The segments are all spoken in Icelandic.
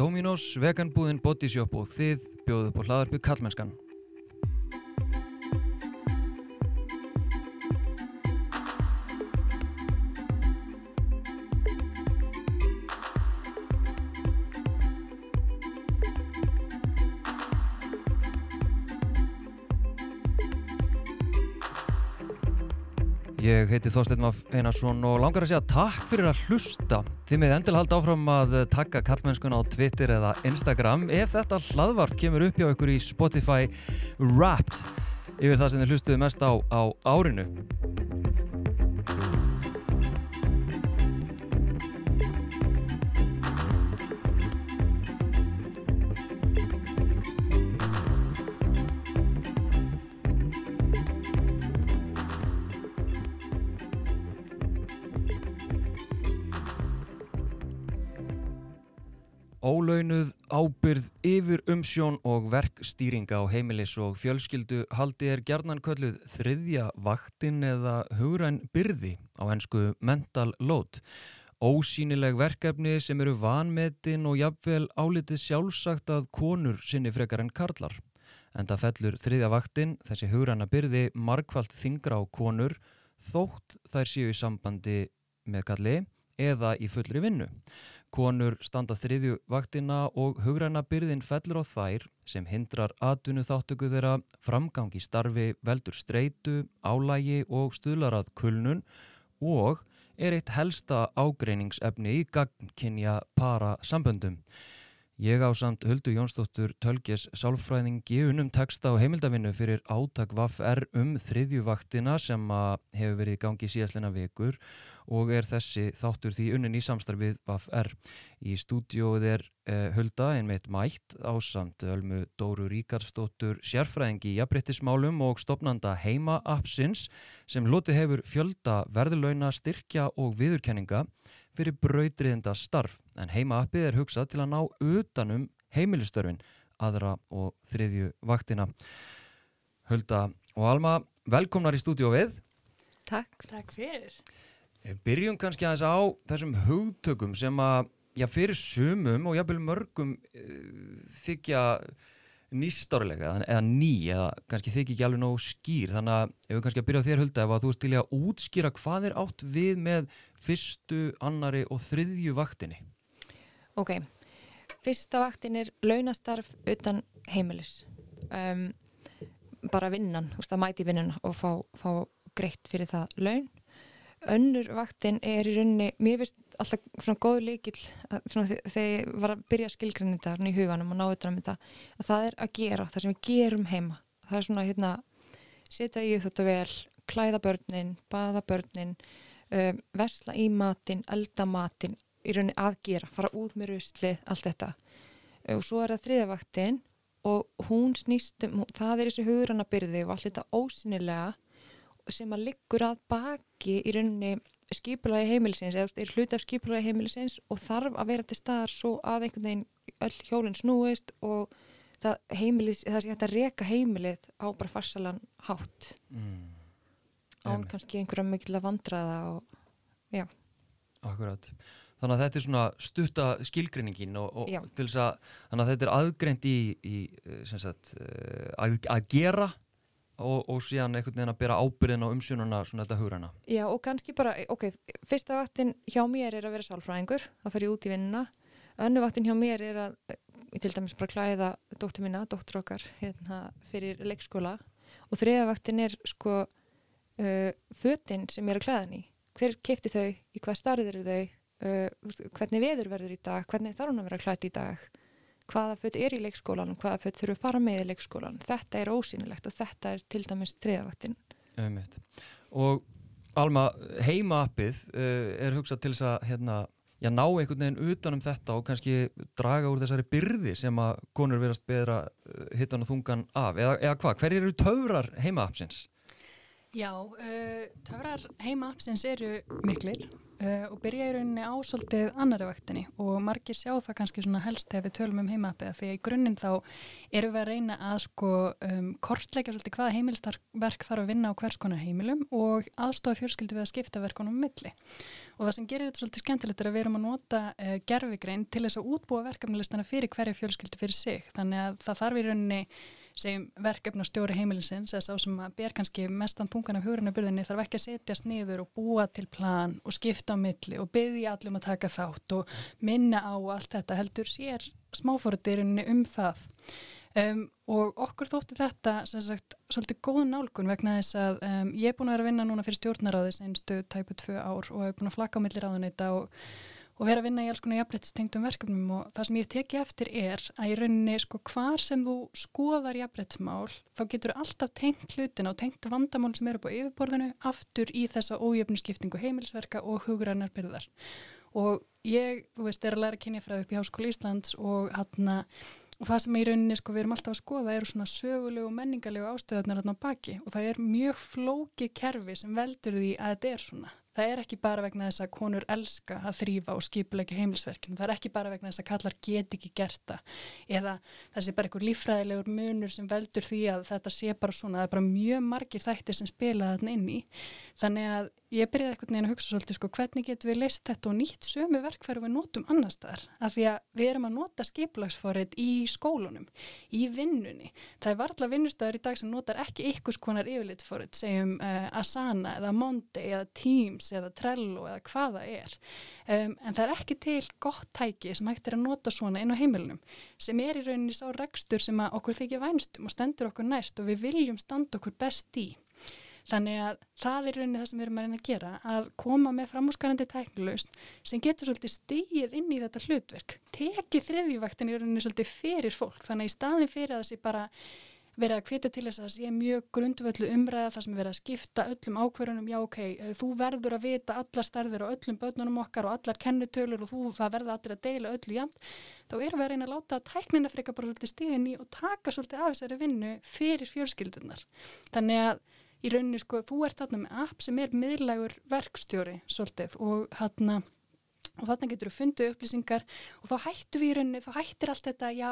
Dominos, veganbúðin, bodyshop og þið bjóðu upp á hlaðarpu Kallmennskan. Ég heiti Þorstein Maff Einarsson og langar að segja takk fyrir að hlusta. Þið með endil halda áfram að taka kallmennskun á Twitter eða Instagram ef þetta hlaðvarp kemur upp hjá ykkur í Spotify Wrapped yfir það sem þið hlustuðu mest á á árinu. Ábyrð yfir umsjón og verkstýringa á heimilis og fjölskyldu haldi er gjarnan kölluð þriðja vaktin eða hugræn byrði á ennsku mental load. Ósýnileg verkefni sem eru vanmetin og jafnvel álitið sjálfsagt að konur sinni frekar en karlar. En það fellur þriðja vaktin, þessi hugræna byrði, markvallt þingra á konur, þótt þær séu í sambandi með kalli eða í fullri vinnu. Konur standa þriðju vaktina og hugræna byrðin fellur á þær sem hindrar atvinnu þáttöku þeirra framgangi starfi, veldur streitu, álægi og stuðlarað kulnun og er eitt helsta ágreiningsefni í gagnkynja para samböndum. Ég á samt Huldu Jónsdóttur Tölges sálfræðingi unum texta og heimildavinnu fyrir átak VFR um þriðju vaktina sem hefur verið í gangi síðastlena vikur og er þessi þáttur því unnin í samstarfið VFR. Í stúdióið er eh, Hulda einmitt mætt á samt Ölmu Dóru Ríkarsdóttur sérfræðingi í jafnbryttismálum og stopnanda Heima Appsins sem lotið hefur fjölda verðlauna styrkja og viðurkenninga fyrir brautriðinda starf en heima appið er hugsað til að ná utanum heimilistörfin aðra og þriðju vaktina. Hulda og Alma, velkomnar í stúdíu við. Takk. Takk fyrir. Byrjum kannski aðeins á þessum hugtökum sem að já, fyrir sumum og jáfnvel mörgum e, þykja nýstárlega eða ný eða kannski þykja ekki alveg nógu skýr þannig að ef við kannski að byrja á þér Hulda ef að þú ert til að útskýra hvað er átt við með fyrstu, annari og þriðju vaktinni. Ok, fyrsta vaktin er launastarf utan heimilis. Um, bara vinnan, þú veist að mæti vinnuna og fá, fá greitt fyrir það laun. Önnur vaktin er í rauninni, mér finnst alltaf svona góð líkil þegar ég var að byrja skilgrinni þetta í huganum og náðu þetta um þetta að það er að gera, það sem við gerum heima. Það er svona hérna setja í þetta vel, klæða börnin baða börnin um, vesla í matin, elda matin í rauninni að gera, fara út með rusli allt þetta og svo er það þriðavaktin og hún snýstum, það er þessi hugurana byrði og allt þetta ósynilega sem að liggur að baki í rauninni skipulagi heimilisins eða er hluti af skipulagi heimilisins og þarf að vera til staðar svo að einhvern veginn öll hjólinn snúist og það, heimilis, það sé hægt að reka heimilið á bara farsalan hátt mm. Án kannski einhverja mikil að vandraða og já. Akkurat, þannig að þetta er svona stutta skilgreiningin og, og til þess að þannig að þetta er aðgreint í, í sagt, eh, að, að gera og, og síðan einhvern veginn að bera ábyrðin á umsjónuna svona þetta hugræna. Já og kannski bara, ok, fyrsta vaktin hjá mér er að vera sálfræðingur, það fer ég út í vinnuna. Önnu vaktin hjá mér er að til dæmis bara klæða dóttir mína, dóttir okkar hérna, fyrir leikskóla. Og þriða vaktin er sko uh, fötinn sem ég er að klæða henni hver kefti þau, í hvað starður eru þau? Uh, hvernig veður verður í dag? Hvernig þarf hún að vera klætt í dag? Hvaða fött er í leikskólan og hvaða fött þurfu að fara með í leikskólan þetta er ósýnilegt og þetta er til dæmis þriðavaktin. Og Alma, heimaappið uh, er hugsað til þess að hérna, já, ná einhvern veginn utanum þetta og kannski draga úr þessari byrði sem að konur verast betra uh, hittan og þungan af, eða, eða hvað, hver eru töfrar heimaappsins? Já, uh, töfrar heimaappsins eru miklir uh, og byrja í rauninni á svolítið annari vaktinni. Og margir sjá það kannski svona helst þegar við tölum um heimaappiða því að í grunninn þá eru við að reyna að sko um, kortleika svolítið hvaða heimilsverk þarf að vinna á hvers konar heimilum og aðstofa fjörskildi við að skipta verkunum milli. Og það sem gerir þetta svolítið skemmtilegt er að við erum að nota uh, gerfigrein til þess að útbúa verkefnilistana fyrir hverja fjörskildi fyrir sig. Þannig að það þarf í rauninni segjum verkefn og stjóri heimilisins eða sá sem að ber kannski mestan punkan af hugurinnabyrðinni þarf ekki að setjast niður og búa til plan og skipta á milli og byggja allum að taka þátt og minna á allt þetta heldur sér smáfóruðirinni um það. Um, og okkur þótti þetta sem sagt svolítið góð nálgun vegna þess að um, ég er búin að vera að vinna núna fyrir stjórnaráðis einstu tæpu tvö ár og hef búin að flakka á milli ráðunita og og vera að vinna í alls konar jafnbrettstengtum verkefnum. Og það sem ég teki eftir er að í rauninni sko hvar sem þú skoðar jafnbrettsmál þá getur þú alltaf tengt hlutina og tengt vandamál sem eru på yfirborðinu aftur í þessa ójöfnuskiptingu heimilsverka og hugrannar byrðar. Og ég, þú veist, er að læra kynjafræð upp í Háskóli Íslands og hann Og það sem í rauninni sko við erum alltaf að skoða eru svona sögulegu og menningarlegu ástöðarnar á baki. Og það er mjög flókið kerfi sem veldur því að þetta er svona það er ekki bara vegna þess að konur elska að þrýfa og skipulegja heimilsverkinu, það er ekki bara vegna þess að kallar get ekki gert það. Eða það sé bara einhver lífræðilegur munur sem veldur því að þetta sé bara svona, það er bara mjög margir þættir sem spila þarna inn í, þannig að ég byrjaði eitthvað neina að hugsa svolítið sko hvernig getum við leist þetta og nýtt sömu verkfæru við notum annar staðar? Af því að við erum að nota skiplagsforrið í skólunum, í vinnunni. Það er varðla vinnustöður í dag sem notar ekki ykkurs konar yfirlitforrið segjum uh, Asana eða Monday eða Teams eða Trello eða hvaða er. Um, en það er ekki til gott tæki sem hægt er að nota svona inn á heimilunum sem er í rauninni sá rekstur sem okkur þykja vænstum og stendur okkur næst og við viljum standa okkur best í Þannig að það er rauninni það sem við erum að reyna að gera, að koma með framhúsgarandi tæknilegust sem getur svolítið stíð inn í þetta hlutverk. Tekið þriðjúvaktin í rauninni svolítið fyrir fólk, þannig að í staðin fyrir að sé bara verið að hvita til þess að það sé mjög grundvöldu umræða þar sem verið að skipta öllum ákverðunum, já ok, eh, þú verður að vita allar starfir og öllum börnunum okkar og allar kennutölur og þú, verður allir að deila öllu jamt, þá erum við að reyna að láta tæknina freka bara svolítið stíðin í og taka svolítið af þessari vinnu fyrir fjölskyldunar. Þannig að í rauninni sko, þú ert þarna með app sem er miðlægur verkstjóri svolítið og hann og þarna getur þú fundið upplýsingar og þá hættu við í rauninni, þá hættir allt þetta já,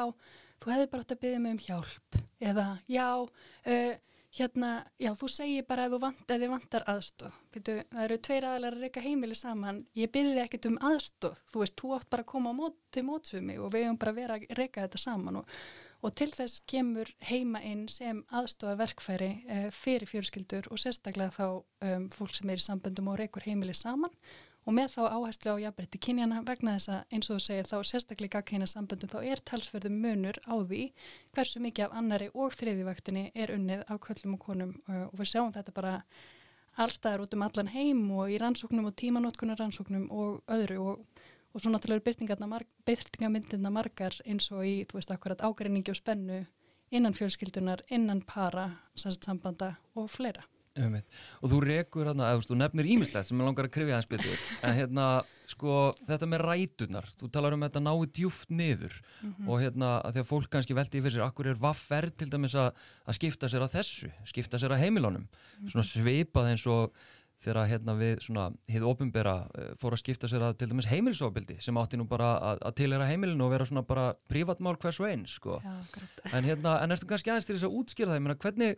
þú hefði bara átt að byggja mig um hjálp eða já uh, hérna, já þú segir bara að þú vant, þið vantar aðstóð Býtu, það eru tveir aðlar að reyka heimili saman ég byrði ekkert um aðstóð þú veist, þú átt bara að koma mót, til mótsvimi og við höfum bara verið að reyka þetta saman og og til þess kemur heima inn sem aðstofa verkfæri uh, fyrir fjörskildur og sérstaklega þá um, fólk sem er í samböndum og reykur heimili saman. Og með þá áherslu á jafnbreytti kynjana vegna þess að eins og þú segir þá sérstaklega gagkynna samböndum þá er talsverðu munur á því hversu mikið af annari og þriðivaktinni er unnið á köllum og konum uh, og við sjáum þetta bara allstaðar út um allan heim og í rannsóknum og tímanótkunar rannsóknum og öðru. Og og svo náttúrulega er byrtingamyndirna margar eins og í, þú veist, akkurat ágreiningi og spennu innan fjölskyldunar, innan para, sambanda og fleira. Um, og þú rekur hérna, eða þú nefnir ímislegt sem er langar að krifja hans betur, en hérna sko, þetta með rætunar, þú talar um þetta náðu djúft niður mm -hmm. og hérna að fólk kannski veldi í fyrir sér, akkur er vafferð til dæmis að, skipta sér að þessu, skipta sér að heimilónum, mm -hmm. svona sveipað eins og þegar hérna við svona hið ofinbera eh, fór að skipta sér að til dæmis heimilsofbildi sem átti nú bara að, að tilera heimilinu og vera svona bara prívatmál hvers og eins sko. Já, en hérna, en erstu kannski aðeins til þess að útskýra það, ég meina hvernig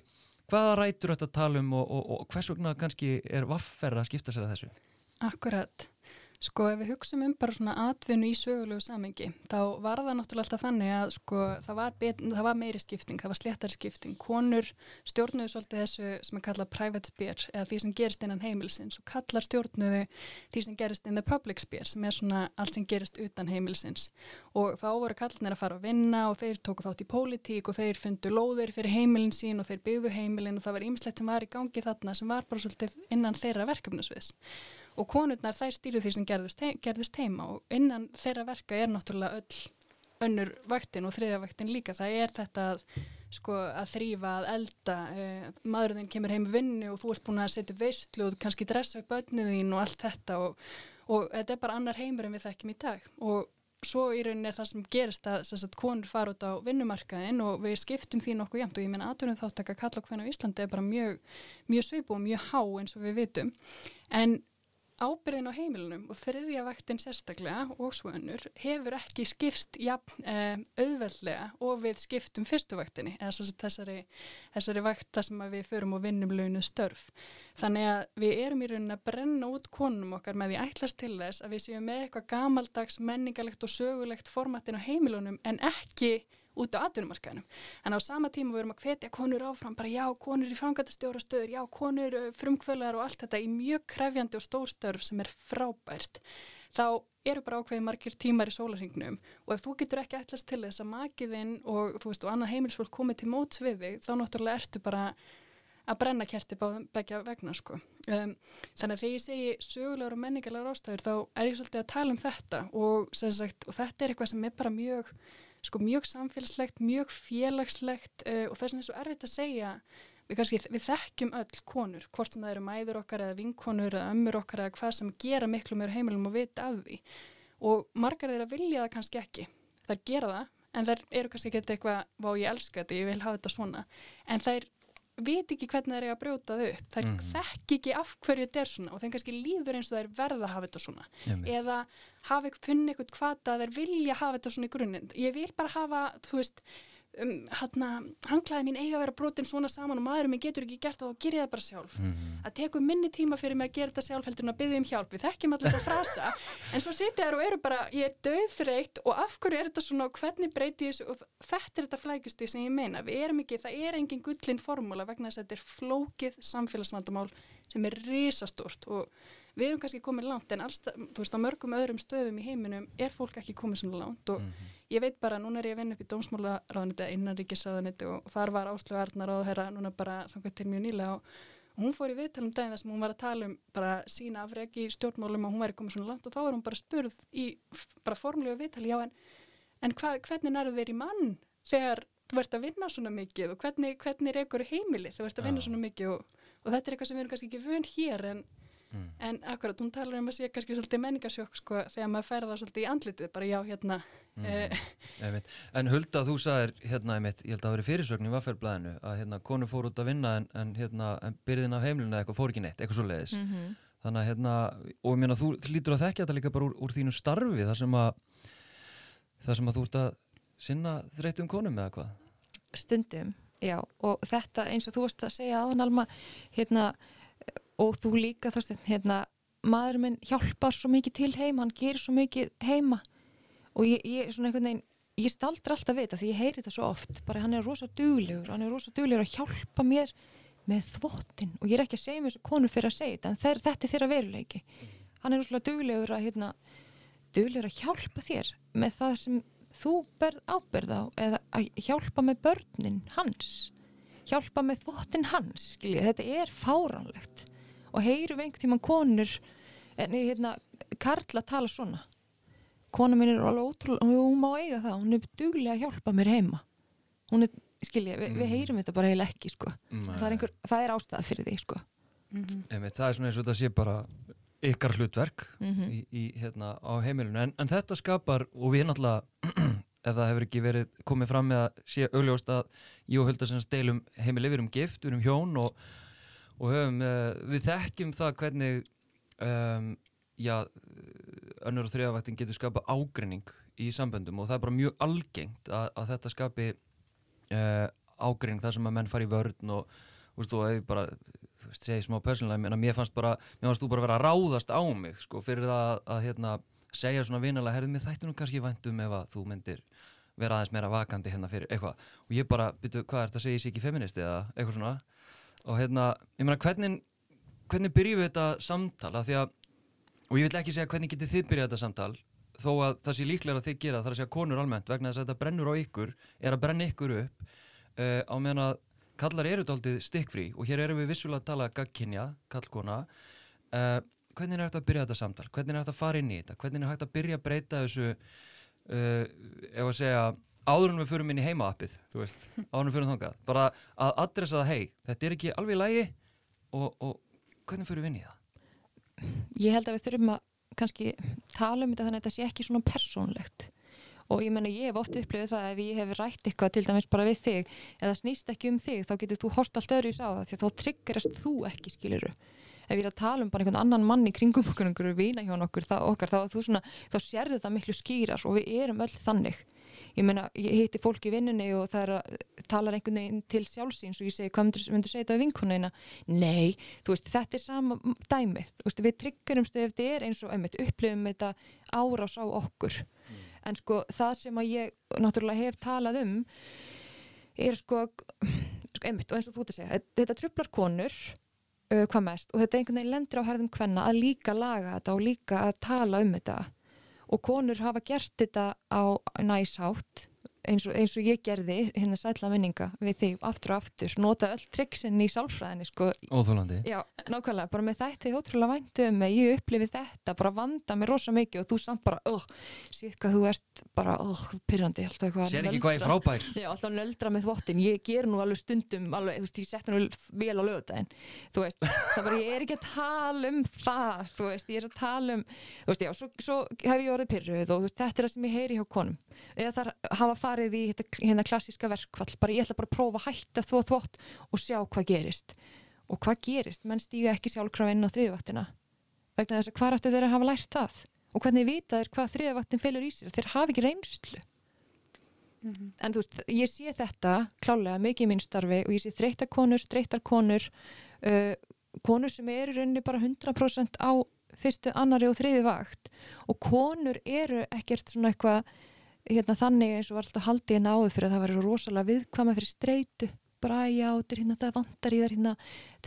hvaða rætur þetta talum og, og, og hvers vegna kannski er vaffer að skipta sér að þessu? Akkurat Sko ef við hugsaum um bara svona atvinnu í sögulegu samengi þá var það náttúrulega alltaf þannig að sko það var, það var meiri skipting, það var sléttari skipting. Konur stjórnuðu svolítið þessu sem er kallað private sphere eða því sem gerist innan heimilsins og kallar stjórnuðu því sem gerist in the public sphere sem er svona allt sem gerist utan heimilsins. Og þá voru kallarnir að fara að vinna og þeir tóku þátt í pólitík og þeir fundu lóðir fyrir heimilin sín og þeir byggðu heimilin og það var ýmislegt sem var í gangi þarna sem var bara svolítið innan þeirra verkefnusviðs og konurnar þær stýru því sem gerðist, gerðist heima og innan þeirra verka er náttúrulega öll önnur vaktin og þriðja vaktin líka. Það er þetta sko, að þrýfa að elda, eh, maðurinn kemur heim vinnu og þú ert búin að setja veistlu og kannski dressa upp önnið þín og allt þetta og, og þetta er bara annar heimur en við þekkjum í dag. Og svo í rauninni er það sem gerist að, að konur fara út á vinnumarkaðin og við skiptum því nokkuð jæmt og ég menna aðtunum þátt að kalla okkur á Íslandi er bara mjög, mjög svipu og mjög há eins og við vitum. En ábyrðin á heimilunum og þriðja vaktin sérstaklega og svönur hefur ekki skipst jafn eh, auðveldlega og við skiptum fyrstu vaktinni eða þessari, þessari vakta sem við förum og vinnum launuð störf. Þannig að við erum í rauninni að brenna út konum okkar með því ætlast til þess að við séum með eitthvað gamaldags, menningalegt og sögulegt formatin á heimilunum en ekki út á atvinnumarkaðinum. En á sama tíma við erum að hvetja konur áfram, bara já, konur í framgættastjóra stöður, já, konur uh, frumkvölar og allt þetta í mjög krefjandi og stórstörf sem er frábært. Þá eru bara ákveði margir tímar í sólarhingnum og ef þú getur ekki ætlast til þess að makiðinn og þú veist og annað heimilsfólk komið til móts við þig, þá náttúrulega ertu bara að brenna kerti begja vegna sko. Um, þannig að þegar ég segi sögulegur og menningarlegar ástæður þá er ég svolítið að tala um þetta og, sagt, og þetta er eitthvað sem er bara mjög sko mjög samfélagslegt, mjög félagslegt uh, og það er svona svo erfitt að segja. Við, kannski, við þekkjum öll konur hvort sem það eru mæður okkar eða vinkonur eða ömmur okkar eða hvað sem gera miklu meður heimilum og vita af því. Og margar þeirra vilja það kannski ekki. Þær gera það en þær eru kannski ekki eitthvað, vá ég elska þetta, ég vil hafa þetta svona. En þær veit ekki hvernig það er að brjóta þau upp það mm. þekk ekki af hverju þetta er svona og þeim kannski líður eins og það er verða að hafa þetta svona Jummi. eða hafa funni eitthvað hvað það er vilja að hafa þetta svona í grunninn ég vil bara hafa, þú veist um, hann hanglaði mín eiga að vera brotin svona saman og maðurinn minn getur ekki gert það og ger ég það bara sjálf. Mm -hmm. að teku minni tíma fyrir mig að gera þetta sjálf heldur en að byggja um hjálp, við þekkjum allir þess að frasa en svo sitja þér og eru bara ég er döðfreitt og af hverju er þetta svona og hvernig breyti þessu og þetta er þetta flækusti sem ég meina, við erum ekki, það er engin gullin formúla vegna þess að þetta er flókið samfélagsvandamál sem er risastort og við erum kannski komið langt en alls, þú veist á mörgum öðrum stöðum í heiminum er fólk ekki komið svona langt og mm -hmm. ég veit bara, núna er ég að vinna upp í dómsmálaráðaniti eða innanríkisráðaniti og þar var Áslögu Arnar og þeirra núna bara þannig til mjög nýlega og, hún fór í viðtalum daginn þar sem hún var að tala um bara sína afreg í stjórnmálum og hún væri komið svona langt og þá er hún bara spurð í bara formlegu viðtali, já en, en hva, hvernig nærðu þeir í mann þegar þú ert að vinna svona mikið og hvernig, hvernig Mm. En akkurat, hún talar um að sé kannski svolítið menningarsjók sko þegar maður færða svolítið í andlitið, bara já hérna. Mm. Eh. En Hulda, þú sagðir hérna, einmitt, ég held að það veri fyrirsögn í vafferblæðinu að hérna konu fór út að vinna en, en hérna en byrðin af heimluna eitthvað fór ekki neitt, eitthvað svo leiðis. Mm -hmm. Þannig að hérna, og ég meina þú lítur að þekkja þetta líka bara úr, úr þínu starfi þar sem að, þar sem að þú ert að sinna þreytum konum eða hvað? Stundum, já, og þetta eins og þú varst að segja aðan alma, hérna og þú líka þorstinn, hérna maður minn hjálpar svo mikið til heima hann gerir svo mikið heima. Og ég, ég svona einhvern veginn ég staldra alltaf við þetta því ég heyri þetta svo oft. Bara hann er rosa duglegur, hann er rosa duglegur að hjálpa mér með þvottin og ég er ekki að segja mér svo konur fyrir að segja þetta en þeir, þetta er þeirra veruleiki. Hann er rosa duglegur að hérna, duglegur að hjálpa þér með það sem þú berð áberð á eða að hjálpa með börnin hans. Hjálpa með þvottin hans skilja, þetta er fáránlegt og heyrum einhvern tíma konur en ég hérna Karla tala svona kona mín er alveg ótrúlega hún má eiga það, hún er duglega að hjálpa mér heima hún er, skilja, vi, mm. við heyrum þetta bara heila ekki sko það er, einhver, það er ástæða fyrir því sko mm -hmm. Emi, það er svona eins og þetta sé bara ykkar hlutverk mm -hmm. í, í, hérna, á heimilinu en, en þetta skapar og við náttúrulega ef það hefur ekki verið komið fram með að sé augljóst að ég og Hulda sem stelum heimil yfir um gift, við erum hjón og og höfum, uh, við þekkjum það hvernig um, já, önnur og þriðavaktin getur skapa ágrinning í samböndum og það er bara mjög algengt að, að þetta skapi uh, ágrinning þar sem að menn fari í vörðn og þú veist, og ef ég bara segi smá persónulega, en mér fannst bara mér fannst þú bara vera að ráðast á mig sko, fyrir það að, að hérna, segja svona vinalega, herðið mér þættu nú kannski væntum ef að þú myndir vera aðeins meira vakandi hérna fyrir eitthvað. Og ég bara, byrju, hvað er þetta að segja ég sé ekki feministi eða eitthvað svona og hérna, ég meina hvernig hvernig byrjum við þetta samtal? Að að, og ég vil ekki segja hvernig getið þið byrjað þetta samtal þó að það sé líklega að þið gera þar að segja konur almennt vegna þess að þetta brennur á ykkur er að brenna ykkur upp uh, á meðan að kallar eru daldið stikkfrí. Og hér erum við vissulega að tala gagkinja, kallkona uh, hvernig er þetta að byrja þetta samtal? Hvernig er þetta að fara inn í þetta? Hvernig er þetta að byrja að breyta þessu uh, ef að segja áður en við förum inn í heimaappið áður en við förum þangað bara að adressa það, hei, þetta er ekki alveg í lægi og, og hvernig förum við inn í það? Ég held að við þurfum að kannski tala um þetta þannig að þetta sé ekki svona persónlegt og ég menna ég hef oft upplifið það ef ég hef rætt eitthvað til dæmis bara við þig eða snýst ekki um þig þá getur þú hort allt öðru í sá það því að þá tryggerast þú ekki skiluru ef ég er að tala um bara einhvern annan mann í kringum okkur, einhverju vina hjá okkur, það, okkar, þá, þú svona, þá sérðu það miklu skýrar og við erum öll þannig ég meina, ég hitti fólk í vinnunni og það er að tala einhvern veginn til sjálfsíns og ég segi, hvað myndur segja þetta á vinkunina? Nei, þú veist, þetta er sama dæmið, veist, við tryggjumstu ef þetta er eins og einmitt, upplifum þetta árás á okkur mm. en sko, það sem að ég náttúrulega hef talað um er sko, sko einmitt, og eins og þú ert að segja, þetta trublar konur uh, hvað mest. Og þetta einhvern veginn lendir á herðum hvenna að líka laga þetta og líka að tala um þetta. Og konur hafa gert þetta á næsátt eins og, eins og ég gerði hérna sætla minninga við því aftur og aftur nota öll triksin í sálfræðinni sko. Óþúlandi Já, nákvæmlega, bara með þetta ég ótrúlega væntu um mig, ég upplifi þetta bara vanda mér rosa mikið og þú samt bara oh, síðan hvað þú ert bara oh, pyrrandi, alltaf eitthvað Sér ekki hvað ég frábær. Já, alltaf nöldra með þvottin, ég ger nú alveg stundum alveg, þú veist, ég setja nú vel á lögutæðin þú veist, það bara, ég er ekki að tala um það, þú veist, ég er að tala um þú veist, já, svo, svo hafa farið í hérna klassíska verkvall, bara ég ætla bara að prófa að hætta þvó þvótt og sjá hvað gerist. Og hvað gerist, menn stíga ekki sjálfkrafa inn á þriðvaktina. Vegna þess að hvað rættu þeir að hafa lært það? Og hvernig vita þeir hvað þriðvaktin fylgur í sér? Þeir hafi ekki reynslu. Mm -hmm. en þú veist, ég sé þetta klálega mikið í mín starfi og ég sé þreytar konur, streytar konur uh, konur sem eru rauninni bara 100% á fyrstu, annari og þriði vakt. Og konur eru ekkert svona eitthvað hérna, þannig eins og var alltaf haldið hérna áður fyrir að það var rosalega viðkvama fyrir streitu. Bræja áttir hérna það vantar í þar hérna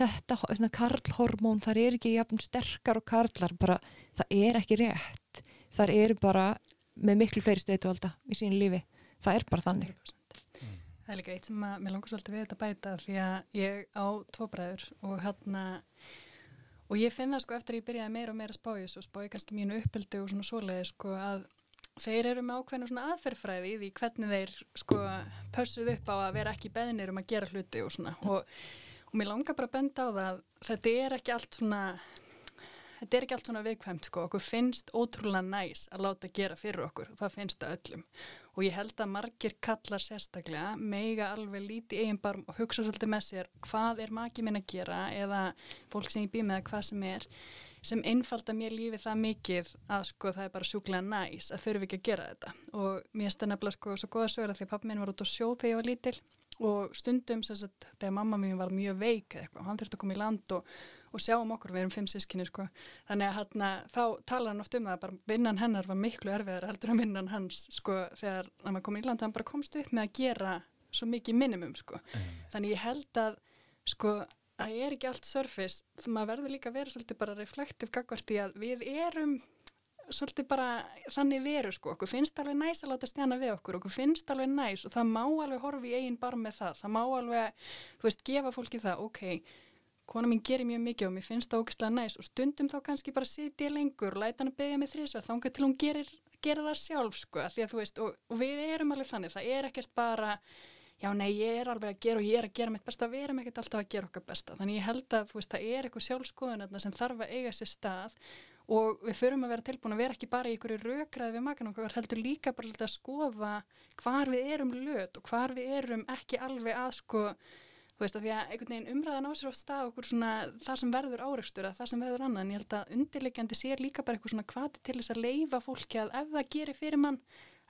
þetta hérna, karlhormón þar er ekki jafn sterkar og karlar bara það er ekki rétt. Þar eru bara með miklu fleiri streitu alltaf í sín lífi. Það er bara þannig. Það er líka eitt sem að mér langar svolítið við þetta bæta því að ég á tvo bræður og hérna og ég finna sko eftir að ég byrjaði meira og meira að spája og spája kannski mínu uppeldu og svona svoleiði sko að þeir eru með ákveðinu svona aðferðfræði í því hvernig þeir sko pössuð upp á að vera ekki beðnir um að gera hluti og svona. Og, og mér langar bara að benda á það að þetta er ekki allt svona þetta er ekki allt svona viðkvæmt sko. Okkur finnst ótrúlega næs að láta gera fyrir okkur. Það finnst það öllum. Og ég held að margir kallar sérstaklega meiga alveg líti eigin barm og hugsa svolítið með sér hvað er maki minn að gera eða fólk sem ég bý með hvað sem er sem einfalda mér lífi það mikið að sko það er bara sjúklega næs að þurfi ekki að gera þetta. Og mér stennabla sko svo goða sögur að því að pappi minn var út á sjó þegar ég var lítil og stundum sem sagt þegar mamma mín var mjög veik eða eitthvað, hann þurfti að koma í land og, og sjá um okkur, við erum fimm sískinni sko. Þannig að hérna, þá tala hann oft um það bara vinnan hennar var miklu erfiðar heldur en vinnan hans sko þegar hann kom í land, hann bara komst upp með að gera svo mikið minimum sko, þannig ég held að sko það er ekki allt surface, maður verður líka að vera svolítið bara reflektiv gagvart í að við erum svolítið bara þannig veru sko, okkur finnst alveg næs að láta stjana við okkur, okkur finnst alveg næs og það má alveg horfa í eigin bar með það, það má alveg, þú veist, gefa fólki það, ok, kona mín gerir mjög mikið og mér finnst það ógæslega næs og stundum þá kannski bara sitja lengur læta hann að byggja með þrísverð, þá engar til hún gerir, gerir það sjálf sko, því að þú veist, og, og við erum alveg þannig, það er ekkert bara já nei ég er alveg að gera og ég er að gera mitt besta, við erum ekkert alltaf að gera okkar besta. Þannig ég held að veist, það er eitthvað sjálfskoðun sem þarf að eiga sér stað og við þurfum að vera tilbúin að vera ekki bara í einhverju raukraði við makan okkar heldur líka bara að skoða hvar við erum löt og hvar við erum ekki alveg að sko þú veist að því að einhvern veginn umræðan á sér oft stað okkur svona það sem verður áreikstur að það sem verður annan, ég held að undirleikjandi sér líka bara eitthvað svona kvati til þess að leifa fólki að ef það gerir fyrir mann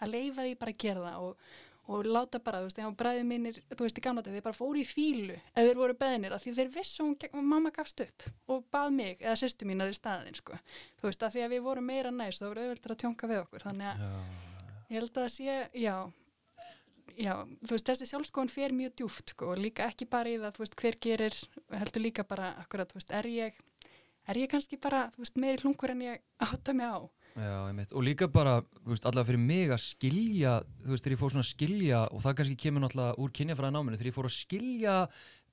að leifa því bara að gera það og, og láta bara, þú veist, þegar bræðið mínir þú veist, í gamla þegar þeir bara fóru í fílu ef þeir voru beðnir, af því þeir vissu hún mamma gafst upp og bað mig eða sýstu mínar í staðin, sko. Þú veist, af því að við vorum meira næst, þá voru auðvöldur að tjónka við okkur, þannig að já. ég held að sé, já já, þú veist, þessi sjálfskoðan fer mjög djúft, sko, og líka ekki bara í það þú veist, hver gerir, heldur líka bara akkurat, þú veist, er ég er ég kannski bara, þú veist, meiri hlungur en ég átta mig á Já, og líka bara, veist, allavega fyrir mig að skilja, þú veist, þegar ég fór svona að skilja og það kannski kemur náttúrulega úr kynjafræða náminu, þegar ég fór að skilja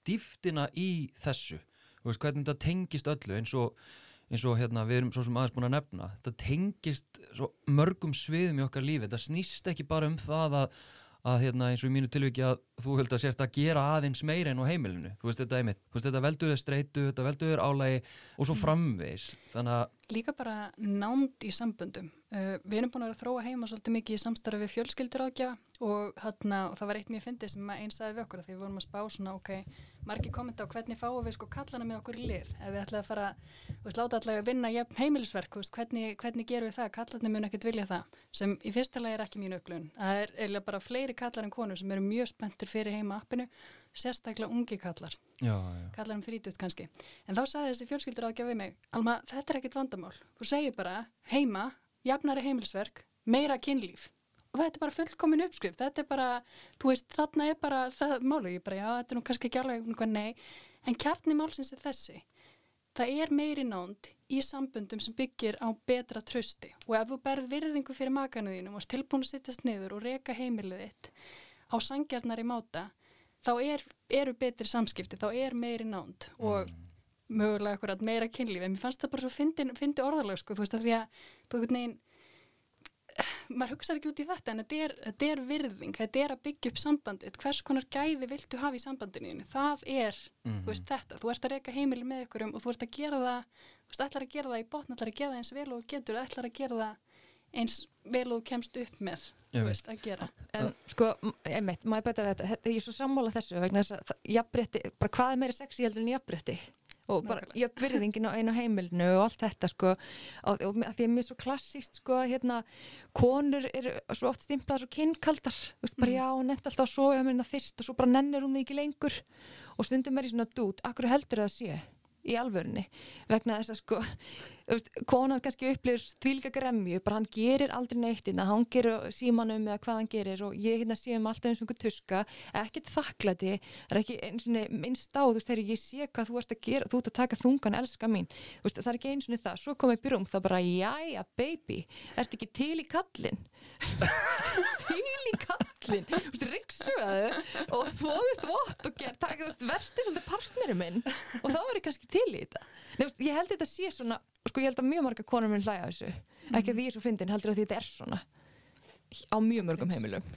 dýftina í þessu veist, hvernig þetta tengist öllu eins og, eins og hérna, við erum svo sem aðeins búin að nefna þetta tengist mörgum sviðum í okkar lífi, þetta snýst ekki bara um það að að hérna, eins og í mínu tilviki að þú höfðu að sérst að gera aðeins meira enn á heimilinu. Þú veist þetta þetta veldur er streitu þetta veldur er álægi og svo framvegs þannig að líka bara nánd í samböndum. Uh, við erum búin að vera að þróa heima svolítið mikið í samstarfi við fjölskyldur ágjafa og, þarna, og það var eitt mjög fyndið sem einn sagði við okkur að því við vorum að spá svona, ok, margir kommenta á hvernig fáum við sko kallana með okkur í lið. Ef við ætlaði að fara, þú veist, láta allavega að vinna heimilisverk, veist, hvernig, hvernig gerum við það? Kallarnir mun ekkert vilja það, sem í fyrsta lagi er ekki mín upplun. Það er eða bara fleiri kallar en konur sem eru mjög spenntur fyrir heima appinu, sérstaklega ungi kallar. Já, já. kallar um þrítut kannski. En þá sagði þessi fjölskyldur ágjafi mig Alma, þetta er ekkit vandamál, þú segir bara heima, jafnari heimilsverk meira kynlíf. Og þetta er bara fullkomin uppskrift, þetta er bara þú veist, þarna er bara það málu ég bara, já, þetta er nú kannski ekki alveg eitthvað nei. En kjarni málsins er þessi. Það er meiri nánd í sambundum sem byggir á betra trösti og ef þú berð virðingu fyrir makanu þínum og er tilbúin að sittast niður og reyka heimilið þitt á sangjarnar í máta þá er, eru betri samskipti, þá er meiri nánd og mm. mögulega akkurat meira kynlíf, en mér fannst það bara svo fyndi, orðalega sko, þú veist að því að þú veist neginn maður hugsaður ekki út í þetta en þetta er, þetta er virðing, þetta er að byggja upp sambandið, hvers konar gæði viltu hafa í sambandinu, það er mm. veist, þetta, þú ert að reyka heimili með ykkurum og þú ert að gera það, þú veist, ætlar að gera það í botn, ætlar að gera það eins vel og getur ætlar að gera það eins vel og kemst upp með veist, að gera. En sko, einmitt, maður bæta þetta? Þetta er svo sammála þessu vegna þess að jafnbretti, bara hvað er meira sexi heldur en jafnbretti og bara jöfnvirðingin á einu heimilinu og allt þetta sko og, og því að mér er svo klassíst sko hérna, konur er svo oft stimplaðar svo kynnkaldar, þú veist bara mm. já, nefnt alltaf að sofa mér það fyrst og svo bara nennir hún því ekki lengur. Og stundum er ég svona dút, akkur heldur það að sé í alvörunni vegna þess að sko veist, konan kannski upplifir tvílika gremju bara hann gerir aldrei neitt innan hérna, hann gerir símanum eða hvað hann gerir og ég hérna sé um alltaf eins og einhver tuska ekkert þakklæti, það er ekki eins og minnst á þú veist þegar ég sé hvað þú ert að gera þú ert að taka þungan, elska mín veist, það er ekki eins og það, svo kom ég byrjum það bara jája baby, ert ekki til í kallin til í kallin ryggsugaðu og þóðu þvott og verði svolítið partneri minn og þá er ég kannski til í þetta. Nei, veist, ég held þetta sé svona sko ég held að mjög marga konur minn hlæja þessu. Mm. ekki að því ég er svo fyndin, heldur að þetta er svona á mjög mörgum heimilum.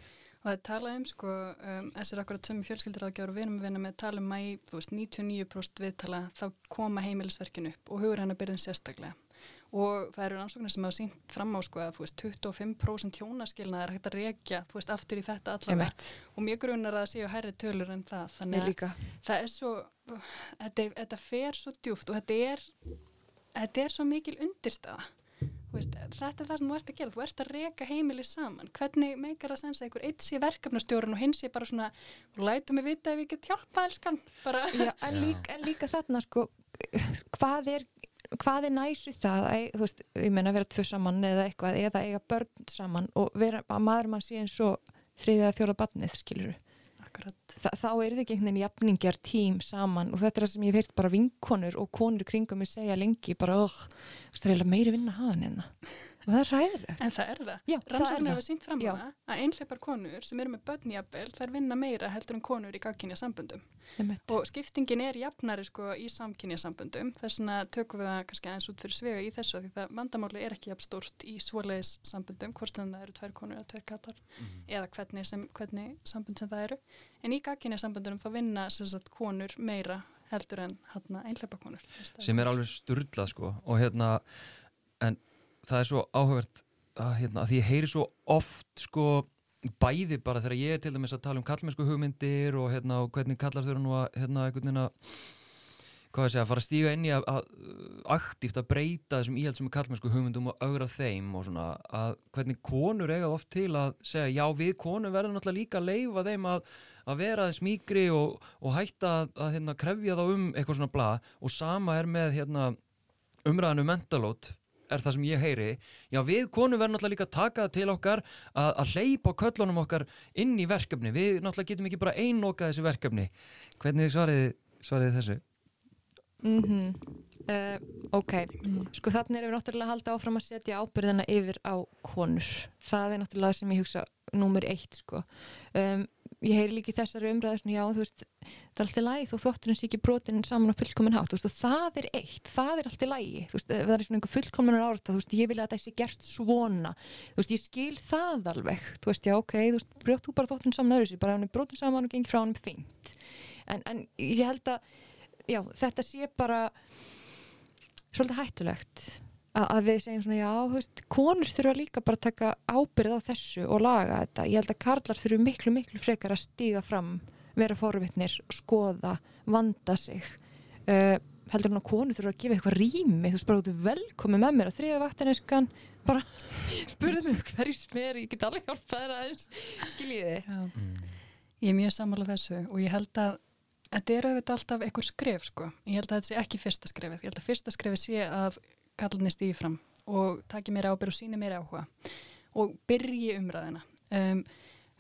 Og það tala um sko um, þessir akkurat sömu fjölskylduráðgjár og við erum að vinna með tala um að í, þú veist, 99% viðtala þá koma heimilisverkin upp og hugur hennar byrðin sérstaklega og það eru ansóknir sem hafa sínt fram á sko að veist, 25% hjónaskilna er hægt að reykja þú veist aftur í þetta allavega. Og mjög grunar að séu hærri tölur en það þannig að það er svo þetta, þetta fer svo djúft og þetta er þetta er svo mikil undirstaða. Veist, þetta er það sem þú ert að gera, þú ert að reyka heimili saman, hvernig meikar það sensa einhver eitt sé verkefnastjórun og hins sé bara svona lætu mig vita ef ég get hjálpa elskan. Já, en, líka, en líka þarna sko hvað er hvað er næst við það að, þú veist, ég menna að vera tvö saman eða eitthvað, eða eiga börn saman og vera, að maður mann sé eins og þriðið að fjóla barnið, skiluru Þa, þá er þetta ekki einhvern veginn jafningjar tím saman og þetta er það sem ég veist bara vinkonur og konur kringum mig segja lengi bara, þú veist, það er meiri vinna en það og það er ræðilegt. En það er það. Rannsóknir hafa sínt fram á það að einhleipar konur sem eru með börnjafel þær vinna meira heldur en konur í gagkynja sambundum. Og skiptingin er jafnari sko í samkynja sambundum þess vegna tökum við það kannski aðeins út fyrir svega í þessu því það vandamáli er ekki jafn stort í svoleiðis sambundum, hvort sem það eru tvær konur eða tvær katar mm -hmm. eða hvernig, sem, hvernig sambund sem það eru. En í gagkynja sambundum þá vinna sagt, konur meira heldur en hérna, einhleipar konur. Sem er alveg sturdlað sko og hérna en það er svo áhugavert að, hérna, að ég heyri svo oft sko bæði bara þegar ég er til dæmis að tala um kallmennsku hugmyndir og, hérna, og hvernig kallar þau nú að hérna, einhvern veginn að hvað segja, að fara að stíga inn í að, að aktíft að breyta þessum íhaldsum kallmennsku hugmyndum og augra þeim og svona að hvernig konur eiga oft til að segja já við konur verðum náttúrulega líka að leifa þeim að, að vera þess mýgri og, og hætta að, að hérna, krefja þá um eitthvað svona bla og sama er með hérna, umræðinu um mentalót er það sem ég heyri. Já við konum verðum náttúrulega líka að taka til okkar að, að hleypa köllunum okkar inn í verkefni, við náttúrulega getum ekki bara einnoka þessu verkefni. Hvernig svariði, svariði þessu? Mm -hmm. uh, ok, sko þannig erum við náttúrulega að halda áfram að setja ábyrðina yfir á konur, það er náttúrulega það sem ég hugsa nummer eitt sko. Um, ég heyri líki þessari umræðu já, þú veist, það er alltaf læg þó þvotturinn sé ekki brotin saman á fullkomin hátt veist, það er eitt, það er alltaf lægi þú veist, það er svona einhver fullkominar árta þú ég vil að sé gert svona þú ég skil það alveg þú veist, já, ok, þú brjótt þú bara þvotturinn saman öðru sér, bara hann er brotin saman og gengir frá hann fint en, en ég held að já, þetta sé bara svolítið hættulegt að, að við segjum svona já, veist, konur þurfa líka bara að taka ábyrð á þessu og laga þetta ég held að karlar þurfu miklu, miklu frekar að stíga fram, vera forvitnir skoða, vanda sig uh, heldur hann að konur þurfa að gefa eitthvað rými, þú ert velkomin með mér á þriða vaktineskan bara spurðu mig hverju smer ég get alveg hjálpað þér aðeins skiljiði Mm. Ég er mjög sammála þessu og ég held að þetta er auðvitað alltaf eitthvað skref sko. Ég held að þetta sé ekki fyrsta skrefið. Ég held að fyrsta skrefið sé að kallarnir stýði fram og taki mér ábyrg og síni mér áhuga og byrji umræðina. Um,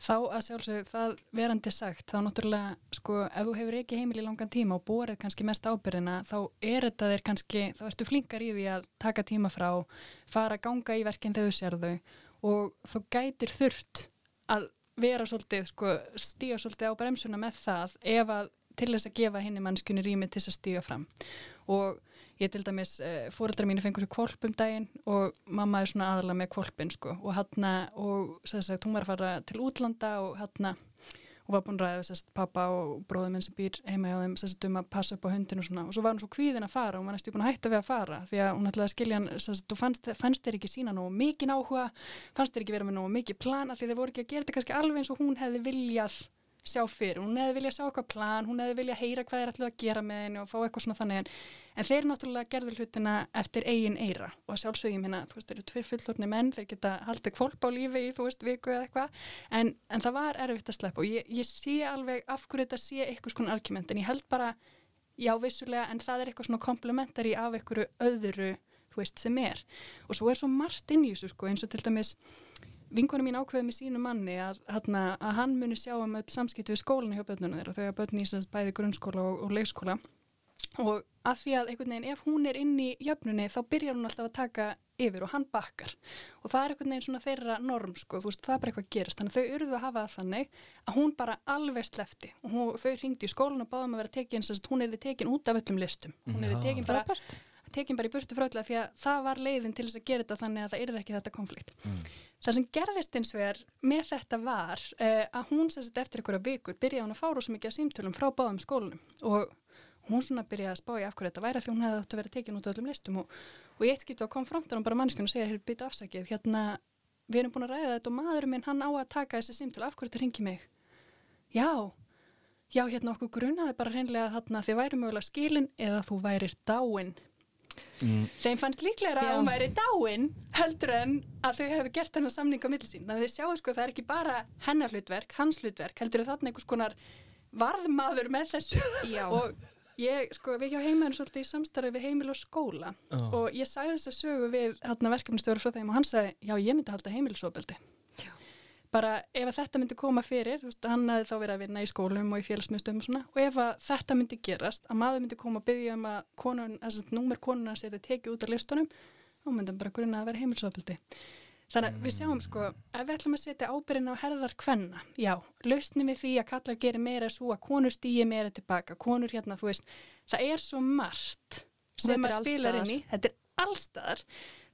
þá að sjálfsög það verandi sagt, þá náttúrulega sko, ef þú hefur ekki heimil í langan tíma og borðið kannski mest ábyrðina, þá er þetta þér kannski, þá ertu flinkar í því að taka tíma frá, fara að ganga í verkinn þegar þú sér þau og þú gætir þurft að vera svolítið, sko, stíga svolítið á bremsuna með það ef að til þess að gefa henni mannskunni rými til þess að stíga fram og ég til dæmis, uh, fóreldrar mínu fengur svo kvolp um daginn og mamma er svona aðalega með kvolpin sko. Og hann og sagt, hún var að fara til útlanda og hann og var búin að ræða sest, pappa og bróðum minn sem býr heima hjá þeim sest, um að passa upp á hundinu og svona. Og svo var hún svo kvíðin að fara og hún var næstu búin að hætta við að fara því að hún ætlaði að skilja hann sest, þú fannst, fannst þér ekki sína nógu mikið áhuga fannst þér ekki vera með nógu mikið plana því þeir voru ekki að gera þetta kannski alveg eins og hún hefði viljað sjá fyrir, hún hefði viljað sjá eitthvað plan hún hefði viljað heyra hvað þeir ætlaði að gera með henni og fá eitthvað svona þannig. En, en þeir náttúrulega gerðu hlutina eftir eigin eira. Og sjálfsögjum hérna, þú veist, þeir eru tveir fullorni menn, þeir geta haldið kvolp á lífi í, þú veist, viku eða eitthvað. En, en það var erfitt að sleppa. Og ég, ég sé alveg af hverju þetta sé eitthvað svona argument. En ég held bara, já vissulega en það er eitthvað svona komplementari af einhverju öðru, þú veist, sem er. Og svo er svo margt inn í þessu sko, eins og til dæmis vinkonum mín ákveði með sínu manni að, að, að hann muni sjá um öll samskipt við skólanu hjá börnunum þeirra. Hafa börn í bæði grunnskóla og, og leikskóla. Og að því að einhvern veginn ef hún er inn í jöfnunni þá byrjar hún alltaf að taka yfir og hann bakkar. Og það er einhvern veginn svona þeirra norm sko, þú veist það er bara eitthvað gerist þannig að þau urðu að hafa það þannig að hún bara alveg slefti og hún, þau ringdi í skólan og báðum að vera tekin, hún er þið tekin út af öllum listum. Hún er þið tekin bara tekin bara í burtu frá öllu því að það var leiðin til þess að gera þetta þannig að það yrði ekki þetta konflikt. Mm. Það sem gerðist eins vegar með þetta var uh, að hún sérst eftir einhverja vikur byrjaði hún að fára svo mikið að símtölum frá báðum skólunum og hún svona byrjaði að spá í af hverju þetta væri því hún hefði átt að vera tekin út á öllum listum. Og, og ég eitt skipt á konfrontar hún bara mannskjörn og segja hér bytta afsakið hérna við erum búin að ræða þetta og maðurinn minn hann á að taka þessi símtöl af hverju þetta ringi mig? Já, já hérna okkur grunaði bara hreinlega þarna þið væri mögulega skilin eða þú værir dáin Mm. þeim fannst líklega að hún væri dáin heldur en að þau hefðu gert hennar samning á millisín, þannig að þið sjáu sko það er ekki bara hennar hlutverk, hans hlutverk heldur þarna einhvers konar varðmaður með þessu Já. og ég sko við hjá heimaðinu svolítið í samstarfi við heimil og skóla oh. og ég sagði þess að sögu við hérna verkefnistöru frá þeim og hann sagði já ég myndi halda heimilisofbeldi bara ef þetta myndi koma fyrir veist, hann hefði þá verið að vinna í skólum og í félagsmyndstöðum og svona og ef þetta myndi gerast að maður myndi koma að byggja um að konun, númer konuna sér þið tekið út af listunum þá myndi hann bara grunna að vera heimilsofbildi þannig að við sjáum sko ef við ætlum að setja ábyrðin á herðar hvenna já, lausnum við því að kallar gerir meira svo að konur stýja meira tilbaka konur hérna, þú veist, það er svo margt sem að spila inn í þetta er allstaðar.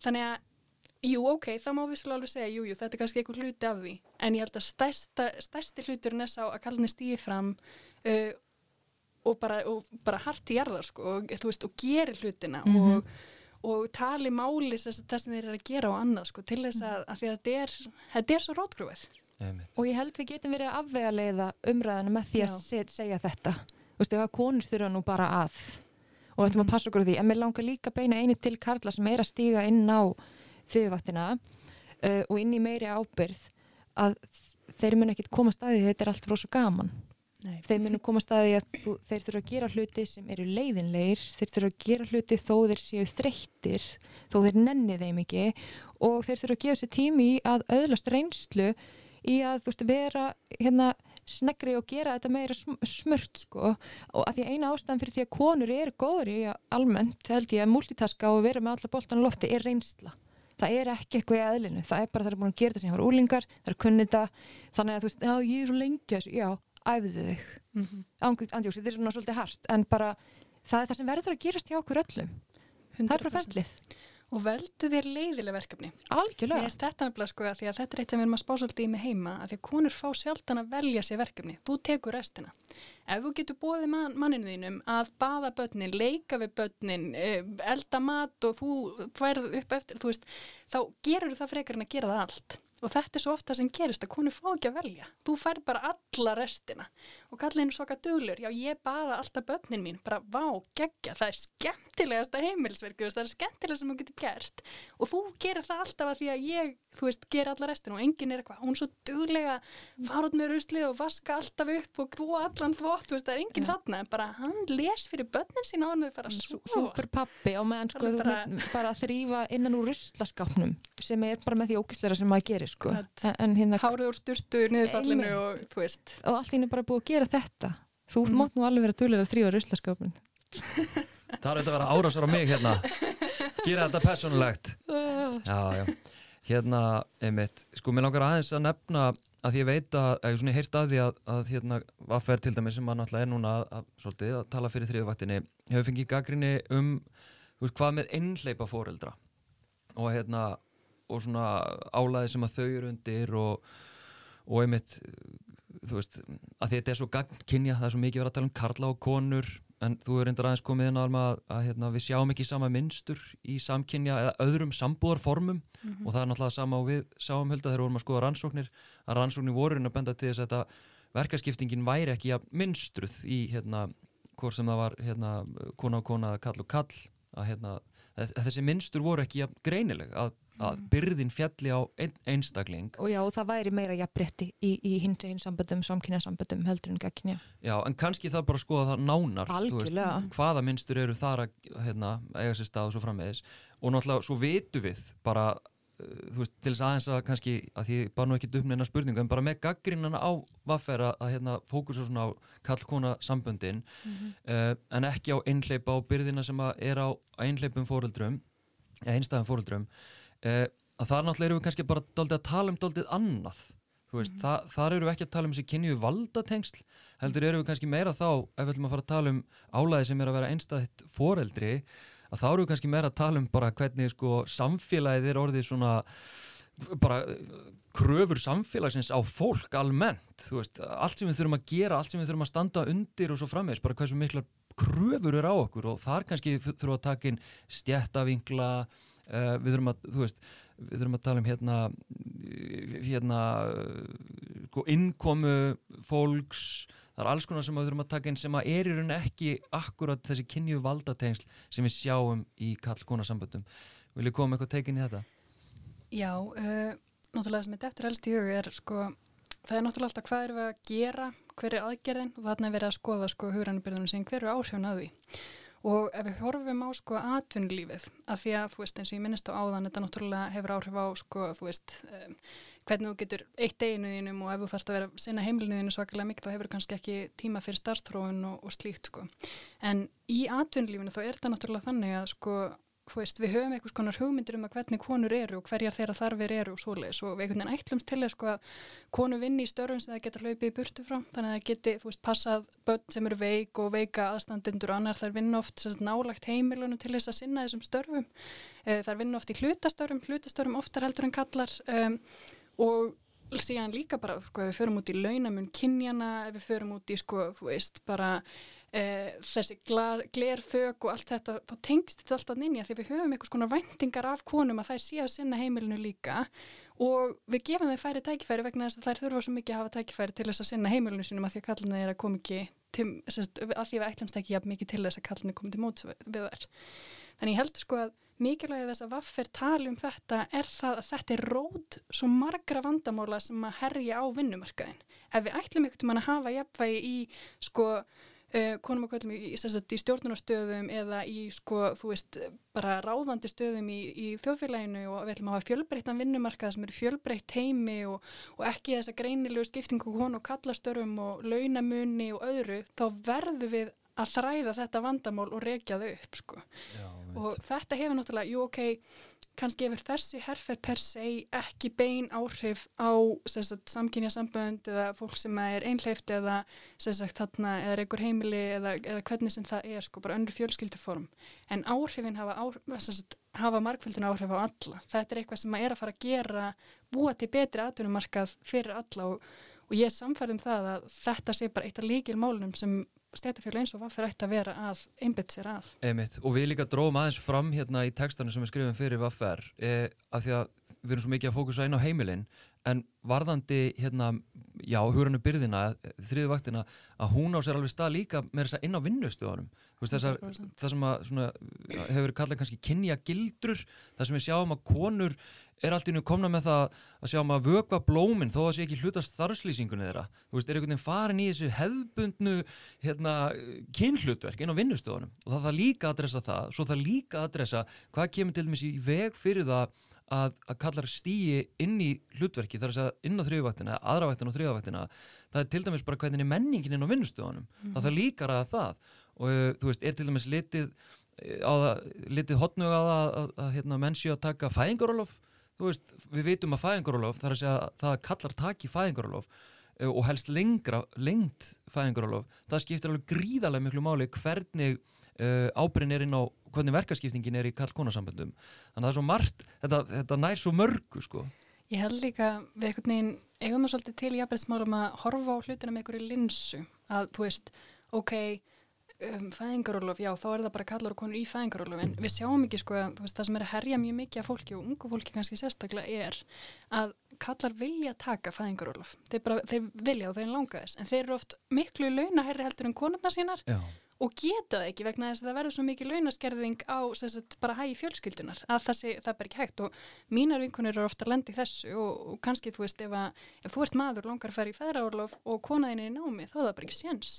Þannig að Jú, ok, það má vissulega alveg segja, jú, jú, þetta er kannski einhver hluti af því, en ég held að stærsta, stærsti hluturinn er sá að kallinni stýði fram uh, og bara, bara hart í jarðar, sko, og, þú veist, og gerir hlutina mm -hmm. og, og tali máli þess að þeir eru að gera á annað, sko, til þess að, að því að þetta er, þetta er svo rótgrúið. Og ég held við getum verið að afvega leiða umræðinu með því að set, segja þetta, þú veist, ef að konur þurfa nú bara að, og þetta maður passa okkur því, en mér langar líka beina eini til Karla sem er að stíga inn á þriðvaktina uh, og inn í meiri ábyrð að þeir mun ekki koma staði þetta er allt frá svo gaman. Nei. þeir mun koma staði að þú, þeir þurfa að gera hluti sem eru leiðinleir þeir þurfa að gera hluti þó þeir séu þreyttir þó þeir nenni þeim ekki og þeir þurfa að gefa sér tími í að öðlast reynslu í að þú veist vera hérna snegri og gera þetta meira smört sko. Og að því eina ástæðan fyrir því að konur eru góður í almennt held ég að multitaska og vera með alla boltan lofti er reynsla það er ekki eitthvað í aðlinu, það er bara það er búin að gera þetta sem ég var úlingar, það er kunnið það þannig að þú veist, já ég er svo lengi já, æfðu þig. Mm -hmm. andjóks, þetta er svona svolítið hart, en bara það er það sem verður að gerast hjá okkur öllum. 100%. það er bara fendlið og veldu þér leiðileg verkefni. Algjörlega. Finnst þetta nefnilega sko að að þetta er eitt sem við erum að spá svolítið í með heima að því konur fá sjálfdan að velja sér verkefni. Þú tekur restina. Ef þú getur bóðið man, manninu þínum að baða börnin, leika við börnin, eh, elda mat og þú færð upp eftir, veist, þá gerur það frekar en að gera það allt. Og þetta er svo ofta sem gerist að konur fá ekki að velja. Þú fær bara alla restina. Og kallinu svaka duglur, já ég baða alltaf börnin mín, bara vá, geggja, það er skemmtilegasta heimilsverku, það er skemmtilegast sem þú getur gert. Og þú gerir það alltaf að því að ég, þú veist, gerir alla restina og enginn er eitthvað, hún er svo duglega fara út með ruslið og vaska alltaf upp og þú allan veist, það er enginn Já. þarna, en bara hann les fyrir börnin sín á hann þau fara að Sú- sofa. Súper pappi og meðan sko þú bara- bara, bara þrýfa innan úr ruslaskapnum sem er bara með því ógisleira sem maður gerir sko. En, hérna Hárið úr styrtu, niðurfallinu og þú veist. og allt þín er bara búið að gera þetta. Þú Mhm. mátt nú alveg vera duglega að þrýfa ruslaskapin Það er þetta að vera árásar á mig hérna. Gera þetta personlegt Já, já. Hérna, einmitt, sko, mér langar aðeins að nefna að því ég veit að, að ég svona heyrt að því að, að hérna, Vaffer til dæmis sem að náttúrulega er núna að, að, svolítið, að tala fyrir þriðvaktinni hefur fengið gaggrinni um þú veist, hvað með einhleipa fóreldra og hérna og svona álæði sem að þau eru undir og, og einmitt þú veist, að þetta er svo gagnkynja það er svo mikið verið að tala um karla og konur en þú er reyndar aðeins komið inn á að, að hérna, við sjáum ekki sama mynstur í samkynja eða öðrum sambúðarformum Mhm. og það er náttúrulega sama og við sáum hulda þegar við vorum að skoða rannsóknir að rannsóknir voru að benda til þess að þetta verkaskiptingin væri ekki að mynstruð í hérna, hvort sem það var hérna, kona og kona, kall og kall að hérna, að þessi mynstur voru ekki jafn greinileg að, að Mhm. byrðin fjalli á ein, einstakling og já, og það væri meira jafnbretti í, í hins einn samböndum, samkynja samböndum heldur en gagkynja Já, en kannski það bara skoða það nánar Algjörlega. hvaða mynstur eru þar að hérna, eiga sér stað og svo framvegis og náttúrulega svo vitum við bara uh, þú veist, til þess aðeins að kannski að því bara nú ekki döfna eina spurningu en bara með gaggrinnana á vaffer að, hérna, fókusa svona á kallkona samböndin uh, en ekki á einhleipa og byrðina sem að er á einhleipum fóreldrum eða einstæðum uh, að þar náttúrulega erum við kannski bara daldið að tala um daldið annað Þú veist, mm -hmm. þar eru við ekki að tala um þessi kynju valdatengsl, heldur eru við kannski meira þá, ef við ætlum að fara að tala um álæði sem er að vera einstæðitt foreldri, að þá eru við kannski meira að tala um bara hvernig sko samfélagið er orðið svona bara kröfur samfélagsins á fólk almennt, þú veist, allt sem við þurfum að gera, allt sem við þurfum að standa undir og svo framvegs, bara hversu miklar kröfur eru á okkur og þar kannski þurfum að taka inn stjættavingla, uh, við þurfum að, þú veist, við þurfum að tala um hérna hérna sko, innkomu fólks það er alls konar sem við þurfum að taka inn sem að er í rauninni ekki akkurat þessi kynju valdatengsl sem við sjáum í kall-konasamböndum Viljið koma eitthvað tekin í þetta? Já, uh, náttúrulega sem þetta eftir helst í hug er sko, það er náttúrulega alltaf hvað erum við að gera, hver er aðgerðin og þarna er verið að skoða sko hugranubyrðunum sem hver er áhrifun að því. Og ef við horfum á sko atvinnulífið, af því að þú veist eins og ég minnist á áðan, þetta náttúrulega hefur áhrif á sko þú veist um, hvernig þú getur eitt deginu þínum og ef þú þarfst að vera sinna heimilinu þínu svakalega mikið þá hefur kannski ekki tíma fyrir starfstróun og, og slíkt sko. En í atvinnulífinu þá er þetta náttúrulega þannig að sko þú veist, við höfum einhvers konar hugmyndir um að hvernig konur eru og hverjar þeirra þarfir eru og svoleiðis og við einhvern veginn ætlumst til sko að konu vinni í störfum sem það geta hlaupið í burtu frá. Þannig að það geti, veist, passað börn sem eru veik og veika aðstandendur og annar. Þær vinna oft sagt, nálagt heimilunum til þess að sinna þessum störfum. E, þær vinna oft í hlutastörfum, hlutastörfum oftar heldur en kallar um, og síðan líka bara, sko, við förum út í launamun kynjana, við förum út í sko, þú veist, bara Uh, þessi glerfög og allt þetta, þá tengst þetta alltaf að því við höfum einhvers konar væntingar af konum að þær sé að sinna heimilinu líka og við gefum þeir færi tækifæri vegna þess að þær þurfa svo mikið að hafa tækifæri til þess að sinna heimilinu sínum að því að kallina er að koma ekki til, semst, að því við ætlumst ekki jafn mikið til þess að kallina komi til móts við, þær. Þannig ég heldur sko að mikilvægið þess að vaffer tali um þetta er það að þetta er rót svo margra vandamóla sem að herja á vinnumarkaðin. Ef við ætlum einhvern veginn að hafa jafnvægi í sko konum og kvöldum í, í stjórnunastöðum eða í sko, þú veist, bara ráðandi stöðum í, í þjóðfélaginu og við ætlum að hafa fjölbreyttan vinnumarkað sem eru fjölbreytt heimi og, og ekki þessa greinilegu skiptingu konu og kallastörfum og launamunni og öðru, þá verðum við að þræða þetta vandamál og rekja þau upp, sko. Já, og þetta hefur náttúrulega, jú ok, kannski hefur þessi herfer per se ekki bein áhrif á samkynja sambönd eða fólk sem er einhleift eða sagt, þarna, eða einhver heimili eða, eða hvernig sem það er sko, bara önru fjölskylduform. En áhrifin hafa, áhrif, hafa markvöldin áhrif á alla. Þetta er eitthvað sem maður er að fara að gera búa til betri atvinnumarkað fyrir alla og, og ég er samfærið um það að þetta sé bara eitt af líkil málunum sem stætafjölu eins og hvað fyrir ætti að vera að einbit sér að. Einmitt. Og við líka dróðum aðeins fram hérna í textanu sem við skrifum fyrir Vaffer eh, af því að við erum svo mikið að fókusa inn á heimilinn en varðandi hérna, já, húrannu byrðina, þriðu vaktina að hún á sér alveg stað líka með þess að inn á vinnustöðunum þessar, það sem að, svona, hefur verið kallað kannski kynja gildrur, það sem við sjáum að konur er allt í nú komna með það að sjá maður vögva blóminn þó að það sé ekki hlutast starfslýsingunni þeirra. Þú veist, er einhvern veginn farin í þessu hefðbundnu hérna, kynhlutverk inn á vinnustofunum. Og það þarf líka að adressa það svo það líka að adressa hvað kemur til dæmis í veg fyrir það að, að kallar stíi inn í hlutverki þar að inn á þrjöfuvaktina, aðravaktina og þrjöfuvaktina það er til dæmis bara hvernig menningin inn á vinnustofunum. Mm. það þarf líka að það. Og uh, þú veist, er til dæmis litið á það, litið hotnug að, að, að, að hérna, menn séu að taka fæðingarólof veist, við veitum að fæðingarólof þar að segja að það kallar taki fæðingarólof uh, og helst lengra, lengt fæðingarólof, það skiptir alveg gríðarlega miklu máli hvernig uh, ábyrgin er inn á hvernig verkaskiptingin er í kall-konasamböndum þannig að það er svo margt, þetta, þetta nær svo mörgu sko. Ég held líka við einhvern veginn, eigum við svolítið til í aðbreyðsmálum að horfa á hlutina með einhverju linsu að þú veist, ok um, fæðingarólof, já þá er það bara kallar og konur í fæðingarólof en við sjáum ekki sko að veist, það sem er að herja mjög mikið af fólki og ungu fólki kannski sérstaklega er að kallar vilja taka fæðingarólof þeir, bara, þeir vilja og þeir langa þess en þeir eru oft miklu launaherri heldur en konurna sínar já. og geta það ekki vegna þess að það verður svo mikið launaskerðing á sagt, bara hægi fjölskyldunar að það, sé, það er bara ekki hægt. Og mínar vinkunir eru ofta að lendi þessu og, og kannski þú veist ef, að, ef þú ert maður langar að fara í fæðingarólof og konaðin er í námi þá er það bara ekki séns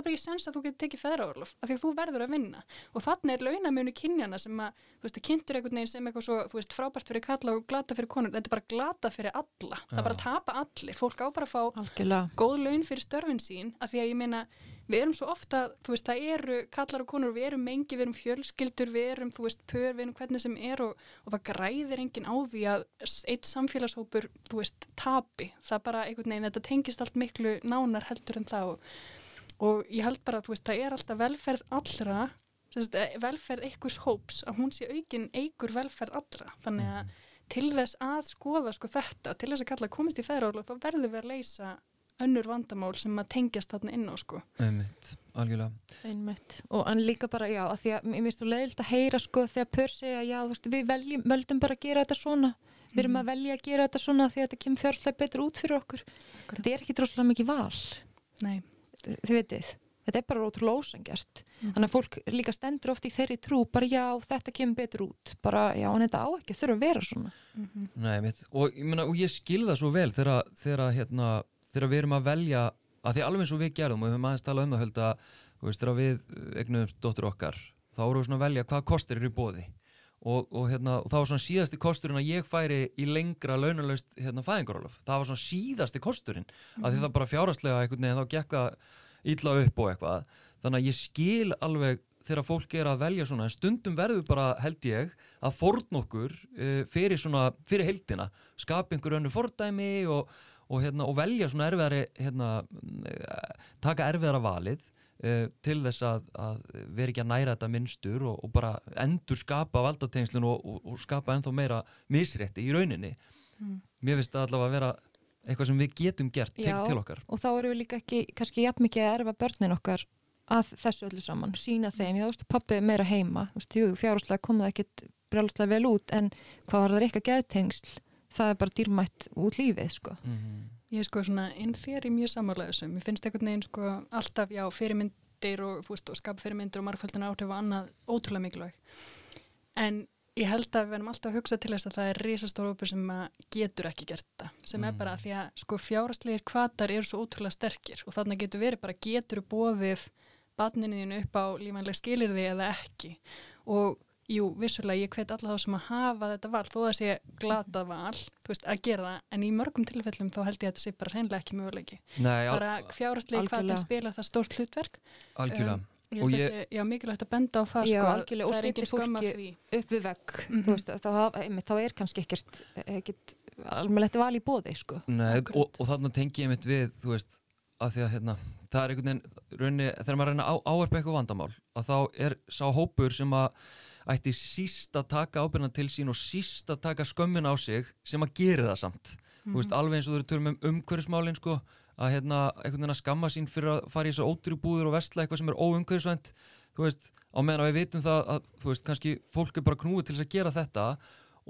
það er bara ekki sens að þú getur tekið feðraorlof af því að þú verður að vinna. Og þannig er launamjönu kynjana sem að þú veist, kynntur einhvern veginn sem eitthvað svo þú veist, frábært fyrir kalla og glata fyrir konur. Þetta er bara glata fyrir alla, Já. það er bara að tapa allir. Fólk á bara að fá Algjörlega. góð laun fyrir störfin sín, af því að ég meina við erum svo ofta, þú veist, það eru kallar og konur, við erum mengi, við erum fjölskyldur við erum, þú veist, pör, við erum hvernig sem er og, og það græðir enginn á því að eitt samfélagshópur, þú veist, tapi, það bara einhvern veginn, þetta tengist allt miklu nánar heldur en það og ég held bara að þú veist það er alltaf velferð allra eh, velferð einhvers hóps að hún sé aukin eigur velferð allra. Þannig að mm. til þess að skoða sko þetta, til þess að kalla að komast í feðrálu þá verður við að leysa önnur vandamál sem að tengjast þarna inn á sko. Einmitt, algjörlega. Einmitt, og en líka bara já að því að mér finnst þú leiðilt að heyra sko þegar pör segja já þú veist við veljum, veldum bara að gera þetta svona. Við erum mm. að velja að gera þetta svona því að þetta kemur fjárlega betur út fyrir okkur. Akkurat. þetta er ekki droslega mikið val. Nei þið veitir, þetta er bara ótrúlega ósangert mm. þannig að fólk líka stendur oft í þeirri trú, bara já, þetta kemur betur út bara já, en þetta á ekki, þurfa að vera svona mm -hmm. Nei, mitt, og, ég og ég skilða svo vel þegar, þegar, hérna, þegar við erum að velja að því alveg eins og við gerðum og við höfum aðeins talað um það hölda, þegar við egnum dóttur okkar, þá vorum við svona að velja hvað kostir eru í bóði og, og, hérna, og það var svona síðasti kosturinn að ég færi í lengra launalöst hérna, fæðingarólof, það var svona síðasti kosturinn mm -hmm. að því það bara fjárhastlega einhvern veginn þá gekk það illa upp og eitthvað. Þannig að ég skil alveg þegar fólk er að velja svona en stundum verður bara held ég að forn okkur uh, fyrir svona, fyrir heldina skapa einhver önnu fordæmi og, og, hérna, og velja svona erfiðari hérna, eh, taka erfiðara valið til þess að, að vera ekki að næra þetta minnstur og, og bara endur skapa valdatengslun og, og, og skapa ennþá meira misrétti í rauninni mm. mér finnst það allavega að vera eitthvað sem við getum gert til, til okkar og þá eru við líka ekki kannski jafn mikið að erfa börnin okkar að þessu öllu saman, sína þeim ég veist, pappi meira heima, fjárháslega komaði ekkit brjálslega vel út en hvað var það eitthvað geðtengsl það er bara dýrmætt út lífið sko mm -hmm. Ég er sko svona inn í mjög samálega þessu. Mér finnst einhvern veginn sko alltaf, já, fyrirmyndir og, og skapa fyrirmyndir og margfaldina áhrif og annað ótrúlega mikilvæg. En ég held að við verðum alltaf að hugsa til þess að það er risastóru hópur sem getur ekki gert það. Sem mm. er bara því að sko fjárastlegir kvatar eru svo ótrúlega sterkir og þannig getur verið bara getur bóðið badninniðinu upp á lífanlega skilirði eða ekki. Og jú, vissulega ég hvet alla þá sem að hafa þetta val, þó að það sé glata val, þú veist, að gera það, en í mörgum tilfellum þá held ég að þetta sé bara hreinlega ekki möguleiki. Nei, bara fjárastlegi hvað það spila það stórt hlutverk. Algjörlega. Um, Ég held þessi, já, mikilvægt að benda á það Já, sko, algjörlega, og það er stillir ekki skömm af fólki- því upp við vegg Mhm. þú veist, þá, einmitt, þá er kannski ekkert, ekkert almennlegt val í bóði sko. Nei, og, og þarna tengi ég mitt við, þú veist, að því að hérna, það er einhvern veginn, raunni, þegar maður reyna að áarpa eitthvað vandamál, að þá er sá hópur sem að ætti síst að taka ábyrna til sín og síst að taka skömmin á sig sem að gera það samt. Þú veist, alveg eins og þú eru tölum um umhverfismálin, sko, að hérna, einhvern veginn að skamma sín fyrir að fara í þessu ótrúbúður og vestla eitthvað sem er óumhverfisvænt, á meðan að við vitum það að, veist, kannski fólk er bara knúið til þess að gera þetta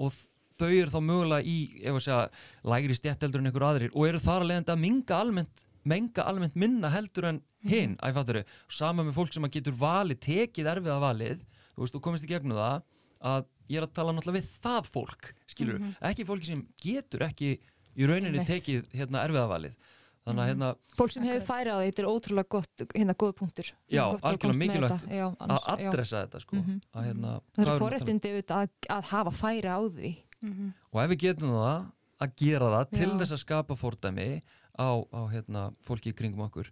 og þau eru þá mögulega í, segja, lægri stjætteldur en einhver aðrir og eru þar að leiðandi að minga almennt, menga almennt minna heldur en hinn, mm. æfattur sama með fólk sem að getur valið, tekið erfiða valið, þú veist, þú komist í gegnum það að ég er að tala náttúrulega við það fólk, skilur, ekki fólki sem getur ekki í rauninni Einmitt. tekið hérna erfiða valið þannig að hérna fólk sem hefur Akkurat. færi á því, þetta er ótrúlega gott hérna góð punktur Já, Gott að algjörlega mikilvægt þetta. já, að annars- já. adressa þetta sko Mhm. að hérna það hvað er að um? auðvitað að, að hafa færi á því Mhm. og ef við getum það að gera það til Já. þess að skapa fordæmi á, á hérna, fólki í kringum okkur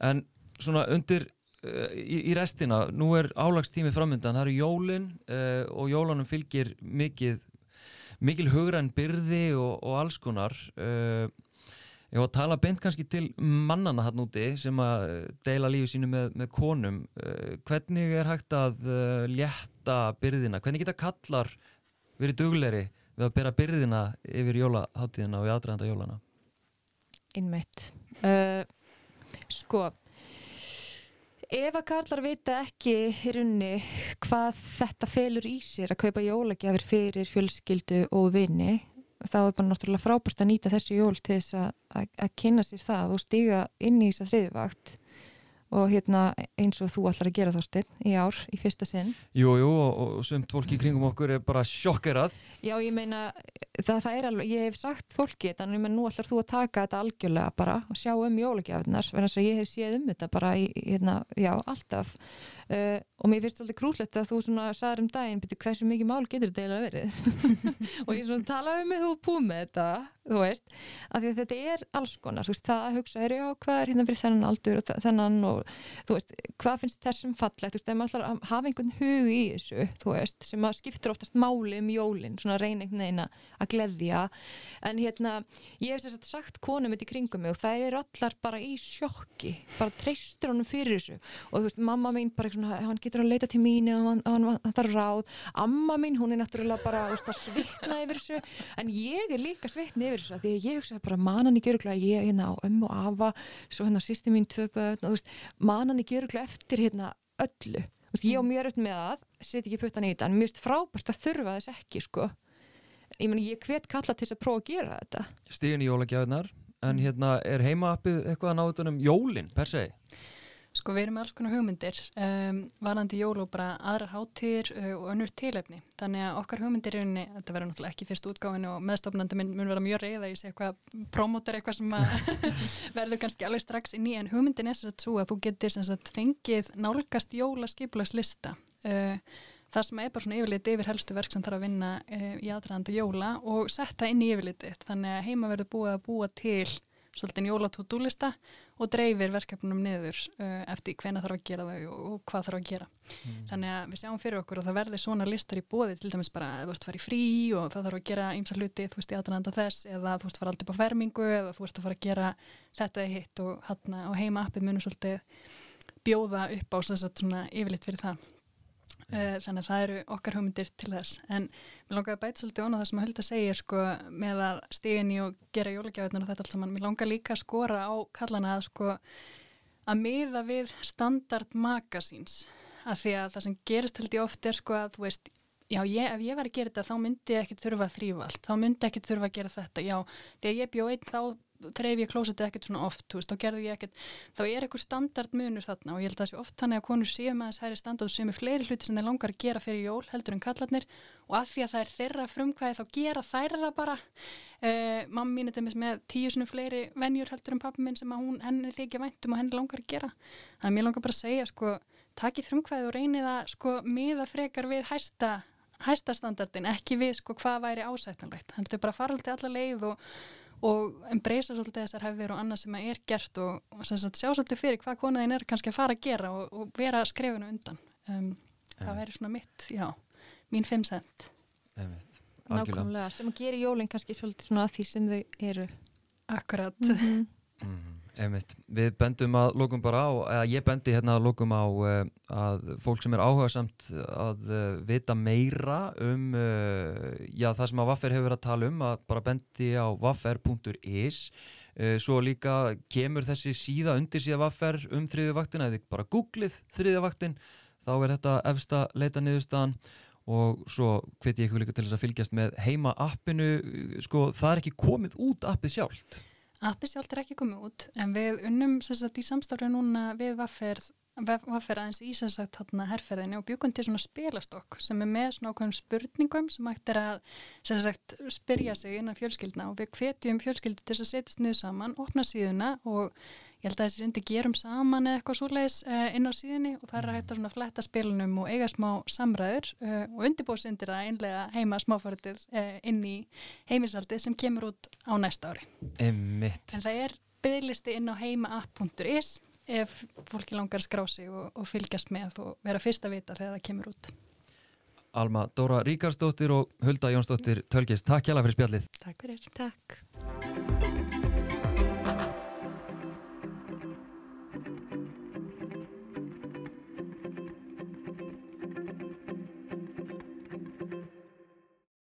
en svona undir í, í restina, nú er álagstími framöndan, það eru jólin uh, og jólunum fylgir mikið mikil hugræn byrði og, og alls konar. Uh, ég var að tala beint kannski til mannana hann úti sem að eh, deila lífi sínu með, með konum. Uh, hvernig er hægt að létta byrðina, hvernig geta kallar verið dugleri við að bera byrðina yfir jólaháttíðina og í aðdraðanda jólana innmætt sko ef að karlar vita ekki í runni hvað þetta felur í sér að kaupa jólagjafir fyrir fjölskyldu og vini þá er bara náttúrulega frábært að nýta þessi jól til þess að, að, að kynna sér það og stiga inn í þess að þriðvakt og hérna eins og þú ætlar að gera þástinn í ár í fyrsta sinn. Jú, jú, og, og sumt fólki kringum okkur er bara sjokkerað. Já, ég meina, það, það er alveg, ég hef sagt fólki ég meina, nú ætlar þú að taka þetta algjörlega bara og sjá um jólagjafinnar, þess að ég hef séð um þetta bara í, hérna, já, alltaf. Uh, og mér finnst svolítið krúllegt að þú svona sagðir um daginn, byrju, hversu mikið mál getur þetta eiginlega verið? og ég svona talaði með þú búið með þetta, þú veist, af því að þetta er alls konar, þú veist, það að hugsa, er já, hvað er hérna fyrir þennan aldur og þennan og þú veist, hvað finnst þessum fallegt, þú veist, ef maður ætlar að hafa einhvern hug í þessu, þú veist, sem að skiptur oftast máli um jólin, svona veginn að að gleðja, en hérna ég hef sem sagt konum þetta í kringum mig og það eru allar bara í sjokki bara treystur honum fyrir þessu. Og þú veist, mamma mín bara svona, hann getur að leita til mín og hann, hann, hann þarf ráð. Amma mín, hún er náttúrulega bara veist, að svitna yfir þessu, en ég er líka svitna yfir þessu, því að ég hugsa bara manan í gjöruglega, ég hérna á ömmu og afa svo hérna sýsti mín tvö börn og þú veist, manan í gjöruglega eftir hérna öllu, þú veist, ég á mjög röft með það set ekki puttan í þetta, en finnst frábært að þurfa þess ekki, sko ég meni, ég hvet kalla til þess að prófa að gera þetta stíðin í jólagjafinnar en Mm. hérna er heimaappið eitthvað að ná utan um jólin per se Sko við erum með alls konar hugmyndir um, varandi jól og bara aðrar hátíðir uh, og önnur tilefni. Þannig að okkar hugmyndir er unni, þetta verður náttúrulega ekki fyrst útgáfinu og meðstofnandi minn mun vera mjög reyða í sig eitthvað promótar eitthvað sem að verður kannski alveg strax inn í en hugmyndin er sér að svo að þú getur sem sagt fengið nálgast jólaskipulagslista uh, það sem er bara svona yfirlit yfir helstu verk sem þarf að vinna uh, í aðræðandi jóla og setja inn í yfirlitið þannig að heima verður búið að búa til svolítið jólatúdúlista og dreifir verkefnum niður uh, eftir hvena þarf að gera þau og, og hvað þarf að gera. Þannig að við sjáum fyrir okkur og það verður svona listar í bóði til dæmis bara þú ert að fara í frí og það þarf að gera ýmsa hluti, þú veist, í aðrænanda þess eða þú ert að fara upp á fermingu eða þú ert að fara að gera þetta hitt og á heima appið munum svolítið bjóða upp á svona yfirleitt fyrir það. Uh, þannig að það eru okkar hugmyndir til þess. En mér langar að bæta svolítið ón á það sem að hölda segir sko með að stigin í og gera jólagjafirnar og þetta allt saman. Mér langar líka að skora á kallana að sko að miða við standard magasíns. Af því að það sem gerist held ég oft er sko að þú veist Já, ég, ef ég var að gera þetta þá myndi ég ekkert þurfa að þrýfa allt, þá myndi ekkert þurfa að gera þetta, já, þegar ég bjó einn þá þreif ég klósetið ekkert svona oft, veist, þá gerði ég ekkert, þá er eitthvað standard munur þarna og ég held að það sé oft þannig að konur séu með þess hæri standard og séu með fleiri hluti sem þeir langar að gera fyrir jól heldur en kallarnir og að því að það er þeirra frumkvæði þá gera þær það bara. Uh, mamma mín er til með tíu svona fleiri venjur heldur en pappa minn sem hún, henni þykja væntum og henni langar að gera. Þannig að mér langar bara að segja, sko, taki frumkvæði og reynið að sko miða frekar við hæsta hæsta standardin, ekki við sko hvað væri ásættanlegt heldur bara fara alltaf alla leið og, og embracea svolítið þessar hefðir og annað sem er gert og, og sagt, sjá svolítið fyrir hvað konaðin er kannski að fara að gera og, og vera skrifinu undan. Um, það væri svona mitt, já mín 5 cent. Nákvæmlega, sem að gera jólinn kannski svolítið svona að því sem þau eru. Akkurat. Mm -hmm. Einmitt. Við bendum að lókum bara á, eða ég bendi hérna að lókum á uh, að fólk sem er áhuga samt að uh, vita meira um uh, já, það sem að Vaffer hefur að tala um, að bara bendi á vaffer.is svo líka kemur þessi síða undir síða Vaffer um þriðjavaktin eða bara googlið þriðjavaktin þá er þetta efsta leita niðurstaðan. Og svo hveti ég ykkur líka til þess að fylgjast með heima appinu, sko það er ekki komið út appið sjálft Appi sjálf er ekki komið út en við unnum sagt, í samstarfi núna við Vaffer aðeins í sagt, hérna, herrferðinni og bjökum til svona spilastokk sem er með svona ákveðum spurningum sem hægt er að sagt, spyrja sig innan fjölskyldna og við hvetjum fjölskyldu til að setjast niður saman, opna síðuna og ég held að þessi undir gerum saman eða eitthvað svoleiðis uh, inn á síðunni og það er að hætta svona fletta spilunum og eiga smá samræður uh, og undirbóðsindir að einlega heima smáfæritir eh, inn í heimisaldi sem kemur út á næsta ári. Einmitt. En það er bygglisti inn á heimaapp.is ef fólki langar skrá sig og, og fylgjast með og vera fyrst að vita þegar það kemur út. Alma Dóra Ríkarsdóttir og Hulda Jónsdóttir Tölgis, takk hjá það fyrir spjallið. Takk fyrir. Takk.